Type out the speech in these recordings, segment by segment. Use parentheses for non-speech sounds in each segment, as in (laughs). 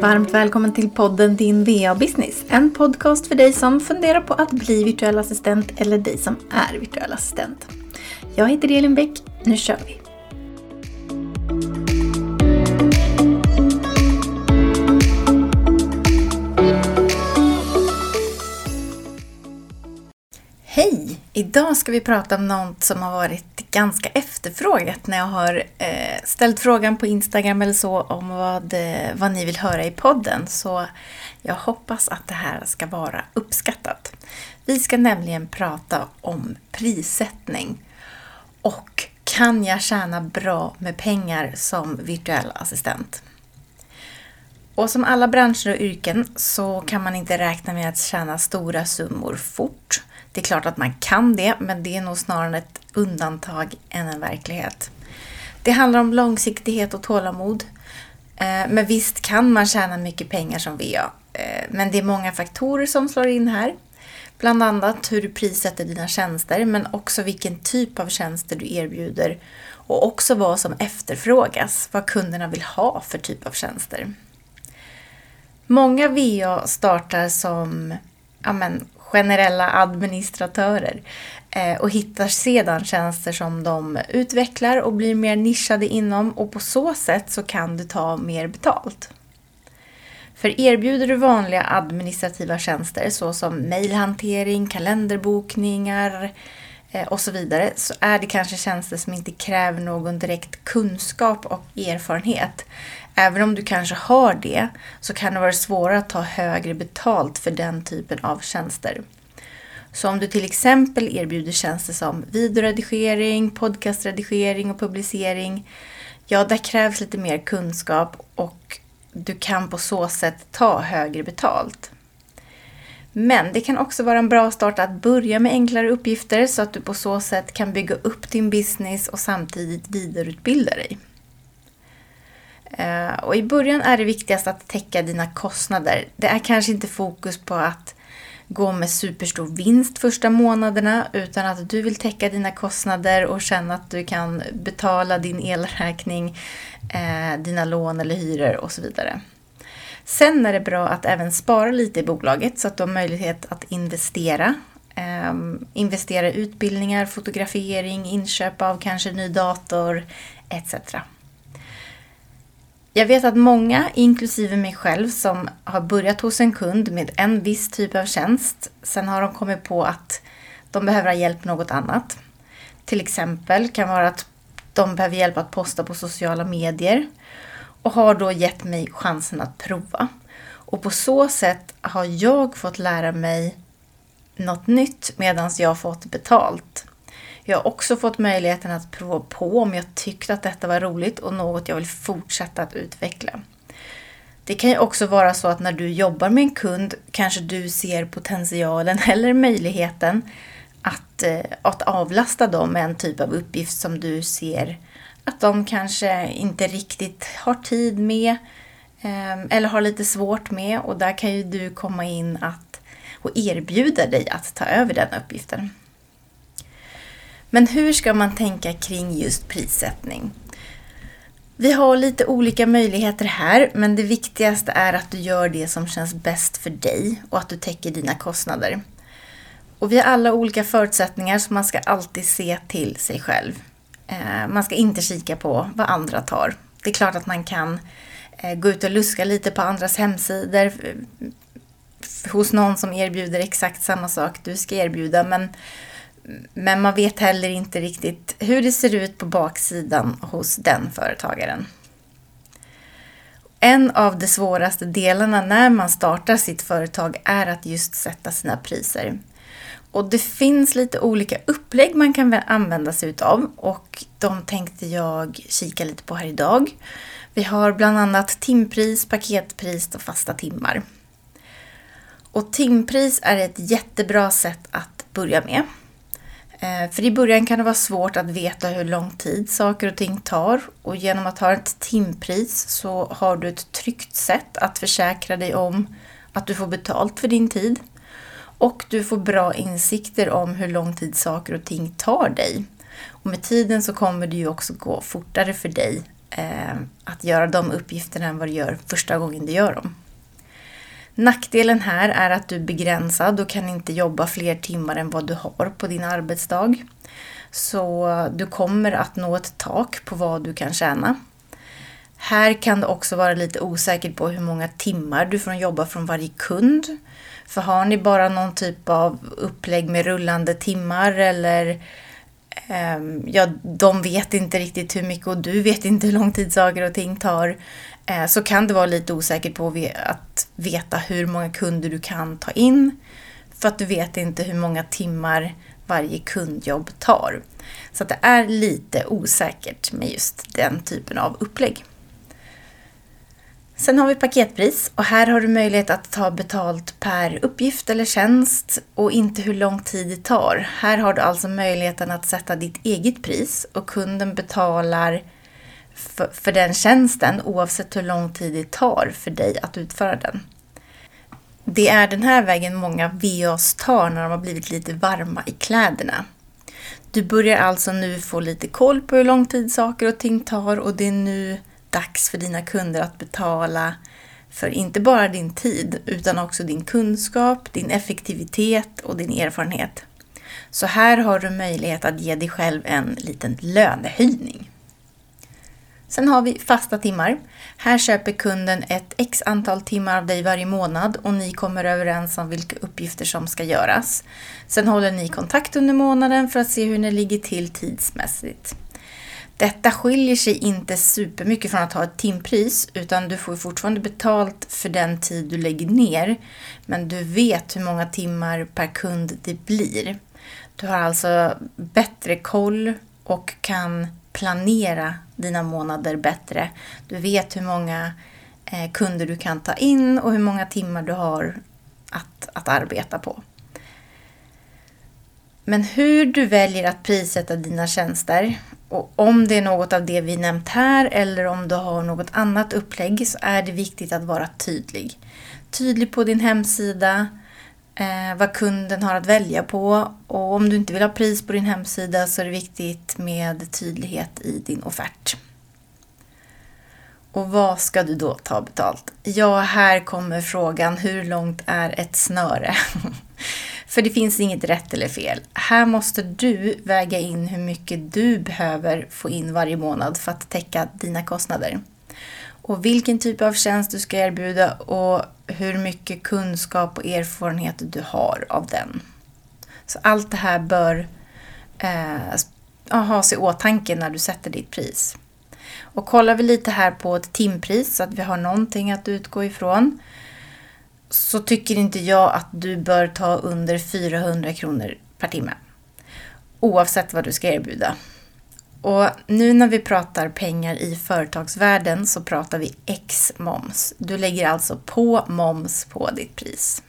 Varmt välkommen till podden Din VA-business. En podcast för dig som funderar på att bli virtuell assistent eller dig som är virtuell assistent. Jag heter Elin Bäck. Nu kör vi! Idag ska vi prata om något som har varit ganska efterfrågat när jag har eh, ställt frågan på Instagram eller så om vad, eh, vad ni vill höra i podden. Så jag hoppas att det här ska vara uppskattat. Vi ska nämligen prata om prissättning. Och kan jag tjäna bra med pengar som virtuell assistent? Och som alla branscher och yrken så kan man inte räkna med att tjäna stora summor fort. Det är klart att man kan det, men det är nog snarare ett undantag än en verklighet. Det handlar om långsiktighet och tålamod. Eh, men visst kan man tjäna mycket pengar som VA. Eh, men det är många faktorer som slår in här. Bland annat hur du prissätter dina tjänster, men också vilken typ av tjänster du erbjuder och också vad som efterfrågas, vad kunderna vill ha för typ av tjänster. Många VA startar som ja men, generella administratörer eh, och hittar sedan tjänster som de utvecklar och blir mer nischade inom och på så sätt så kan du ta mer betalt. För erbjuder du vanliga administrativa tjänster såsom mejlhantering, kalenderbokningar Eh, och så vidare så är det kanske tjänster som inte kräver någon direkt kunskap och erfarenhet. Även om du kanske har det så kan det vara svårare att ta högre betalt för den typen av tjänster. Så om du till exempel erbjuder tjänster som videoredigering, podcastredigering och publicering, ja, där krävs lite mer kunskap och du kan på så sätt ta högre betalt. Men det kan också vara en bra start att börja med enklare uppgifter så att du på så sätt kan bygga upp din business och samtidigt vidareutbilda dig. Eh, och I början är det viktigast att täcka dina kostnader. Det är kanske inte fokus på att gå med superstor vinst första månaderna utan att du vill täcka dina kostnader och känna att du kan betala din elräkning, eh, dina lån eller hyror och så vidare. Sen är det bra att även spara lite i bolaget så att du har möjlighet att investera. Eh, investera i utbildningar, fotografering, inköp av kanske ny dator etc. Jag vet att många, inklusive mig själv, som har börjat hos en kund med en viss typ av tjänst, sen har de kommit på att de behöver ha hjälp med något annat. Till exempel kan vara att de behöver hjälp att posta på sociala medier och har då gett mig chansen att prova. Och på så sätt har jag fått lära mig något nytt medan jag fått betalt. Jag har också fått möjligheten att prova på om jag tyckte att detta var roligt och något jag vill fortsätta att utveckla. Det kan ju också vara så att när du jobbar med en kund kanske du ser potentialen (laughs) eller möjligheten att, eh, att avlasta dem med en typ av uppgift som du ser att de kanske inte riktigt har tid med ehm, eller har lite svårt med och där kan ju du komma in att, och erbjuda dig att ta över den uppgiften. Men hur ska man tänka kring just prissättning? Vi har lite olika möjligheter här, men det viktigaste är att du gör det som känns bäst för dig och att du täcker dina kostnader. Och vi har alla olika förutsättningar så man ska alltid se till sig själv. Eh, man ska inte kika på vad andra tar. Det är klart att man kan eh, gå ut och luska lite på andras hemsidor eh, hos någon som erbjuder exakt samma sak du ska erbjuda, men men man vet heller inte riktigt hur det ser ut på baksidan hos den företagaren. En av de svåraste delarna när man startar sitt företag är att just sätta sina priser. Och det finns lite olika upplägg man kan använda sig utav och de tänkte jag kika lite på här idag. Vi har bland annat timpris, paketpris och fasta timmar. Och timpris är ett jättebra sätt att börja med. Eh, för i början kan det vara svårt att veta hur lång tid saker och ting tar och genom att ha ett timpris så har du ett tryggt sätt att försäkra dig om att du får betalt för din tid. Och du får bra insikter om hur lång tid saker och ting tar dig. Och med tiden så kommer det ju också gå fortare för dig eh, att göra de uppgifterna än vad du gör första gången du gör dem. Nackdelen här är att du är begränsad och kan inte jobba fler timmar än vad du har på din arbetsdag. Så du kommer att nå ett tak på vad du kan tjäna. Här kan du också vara lite osäker på hur många timmar du får jobba från varje kund. För har ni bara någon typ av upplägg med rullande timmar eller ehm, ja, de vet inte riktigt hur mycket och du vet inte hur lång tid saker och ting tar. Eh, så kan det vara lite osäkert på att veta hur många kunder du kan ta in. För att du vet inte hur många timmar varje kundjobb tar. Så det är lite osäkert med just den typen av upplägg. Sen har vi paketpris och här har du möjlighet att ta betalt per uppgift eller tjänst och inte hur lång tid det tar. Här har du alltså möjligheten att sätta ditt eget pris och kunden betalar för, för den tjänsten oavsett hur lång tid det tar för dig att utföra den. Det är den här vägen många VAs tar när de har blivit lite varma i kläderna. Du börjar alltså nu få lite koll på hur lång tid saker och ting tar och det är nu dags för dina kunder att betala för inte bara din tid utan också din kunskap, din effektivitet och din erfarenhet. Så här har du möjlighet att ge dig själv en liten lönehöjning. Sen har vi fasta timmar. Här köper kunden ett x antal timmar av dig varje månad och ni kommer överens om vilka uppgifter som ska göras. Sen håller ni kontakt under månaden för att se hur ni ligger till tidsmässigt. Detta skiljer sig inte supermycket från att ha ett timpris utan du får fortfarande betalt för den tid du lägger ner. Men du vet hur många timmar per kund det blir. Du har alltså bättre koll och kan planera dina månader bättre. Du vet hur många eh, kunder du kan ta in och hur många timmar du har att, att arbeta på. Men hur du väljer att prissätta dina tjänster och om det är något av det vi nämnt här eller om du har något annat upplägg så är det viktigt att vara tydlig. Tydlig på din hemsida, eh, vad kunden har att välja på och om du inte vill ha pris på din hemsida så är det viktigt med tydlighet i din offert. Och vad ska du då ta betalt? Ja, här kommer frågan, hur långt är ett snöre? (laughs) För det finns inget rätt eller fel. Här måste du väga in hur mycket du behöver få in varje månad för att täcka dina kostnader. Och vilken typ av tjänst du ska erbjuda och hur mycket kunskap och erfarenhet du har av den. Så allt det här bör eh, ha i åtanke när du sätter ditt pris. Och kollar vi lite här på ett timpris så att vi har någonting att utgå ifrån så tycker inte jag att du bör ta under 400 kronor per timme. Oavsett vad du ska erbjuda. Och nu när vi pratar pengar i företagsvärlden så pratar vi ex-moms. Du lägger alltså på moms på ditt pris.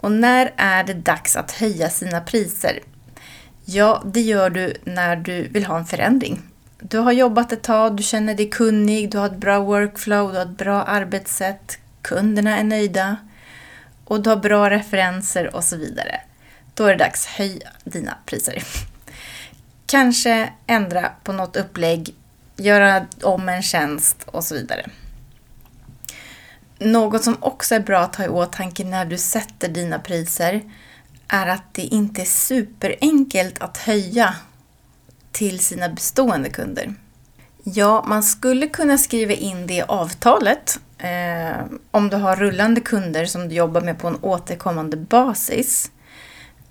Och när är det dags att höja sina priser? Ja, det gör du när du vill ha en förändring. Du har jobbat ett tag, du känner dig kunnig, du har ett bra workflow, du har ett bra arbetssätt, kunderna är nöjda och du har bra referenser och så vidare. Då är det dags att höja dina priser. Kanske ändra på något upplägg, göra om en tjänst och så vidare. Något som också är bra att ha i åtanke när du sätter dina priser är att det inte är superenkelt att höja till sina bestående kunder. Ja, man skulle kunna skriva in det i avtalet eh, om du har rullande kunder som du jobbar med på en återkommande basis.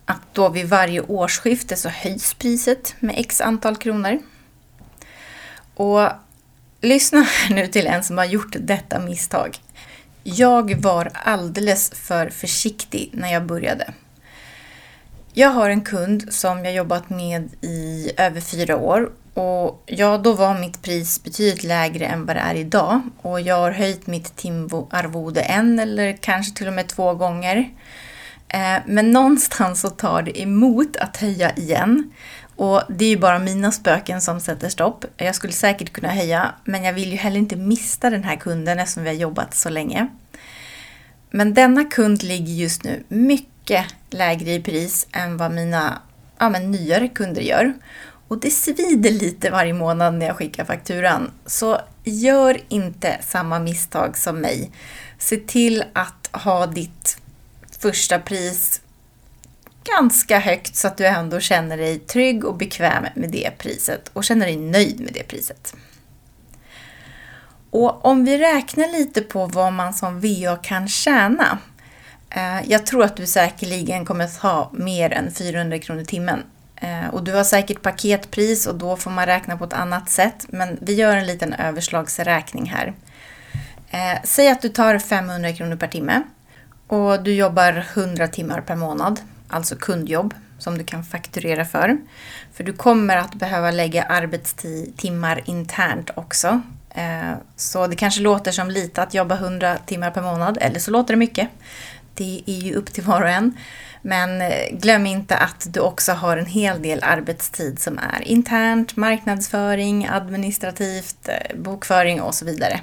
Att då vid varje årsskifte så höjs priset med x antal kronor. Och lyssna nu till en som har gjort detta misstag. Jag var alldeles för försiktig när jag började. Jag har en kund som jag jobbat med i över fyra år och ja, då var mitt pris betydligt lägre än vad det är idag. Och jag har höjt mitt timarvode en eller kanske till och med två gånger. Eh, men någonstans så tar det emot att höja igen. Och det är ju bara mina spöken som sätter stopp. Jag skulle säkert kunna höja, men jag vill ju heller inte mista den här kunden eftersom vi har jobbat så länge. Men denna kund ligger just nu mycket lägre i pris än vad mina ja, men nyare kunder gör. Och det svider lite varje månad när jag skickar fakturan. Så gör inte samma misstag som mig. Se till att ha ditt första pris ganska högt så att du ändå känner dig trygg och bekväm med det priset och känner dig nöjd med det priset. Och om vi räknar lite på vad man som VA kan tjäna. Eh, jag tror att du säkerligen kommer att ha mer än 400 kronor i timmen. Eh, och du har säkert paketpris och då får man räkna på ett annat sätt. Men vi gör en liten överslagsräkning här. Eh, säg att du tar 500 kronor per timme och du jobbar 100 timmar per månad, alltså kundjobb som du kan fakturera för. För du kommer att behöva lägga arbetstimmar internt också. Eh, så det kanske låter som lite att jobba 100 timmar per månad, eller så låter det mycket. Det är ju upp till var och en. Men eh, glöm inte att du också har en hel del arbetstid som är internt, marknadsföring, administrativt, eh, bokföring och så vidare.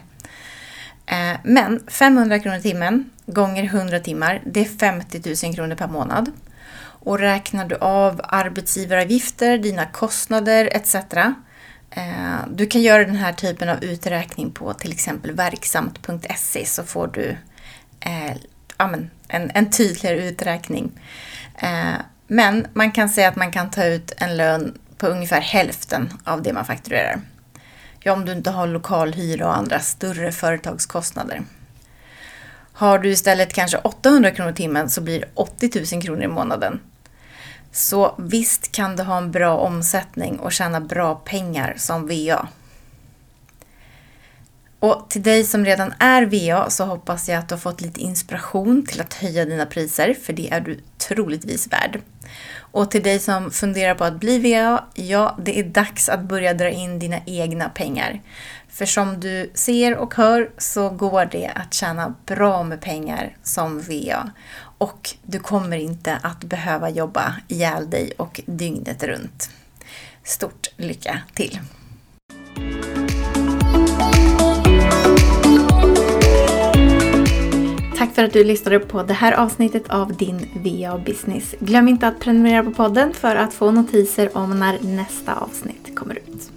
Eh, men 500 kronor i timmen gånger 100 timmar, det är 50 000 kronor per månad. Och räknar du av arbetsgivaravgifter, dina kostnader etc. Du kan göra den här typen av uträkning på till exempel verksamt.se så får du eh, en, en tydligare uträkning. Eh, men man kan säga att man kan ta ut en lön på ungefär hälften av det man fakturerar. Ja, om du inte har lokalhyra och andra större företagskostnader. Har du istället kanske 800 kronor i timmen så blir det 80 000 kronor i månaden. Så visst kan du ha en bra omsättning och tjäna bra pengar som VA. Och till dig som redan är VA så hoppas jag att du har fått lite inspiration till att höja dina priser, för det är du troligtvis värd. Och till dig som funderar på att bli VA, ja, det är dags att börja dra in dina egna pengar. För som du ser och hör så går det att tjäna bra med pengar som VA. Och du kommer inte att behöva jobba ihjäl dig och dygnet runt. Stort lycka till! Tack för att du lyssnade på det här avsnittet av din VA Business. Glöm inte att prenumerera på podden för att få notiser om när nästa avsnitt kommer ut.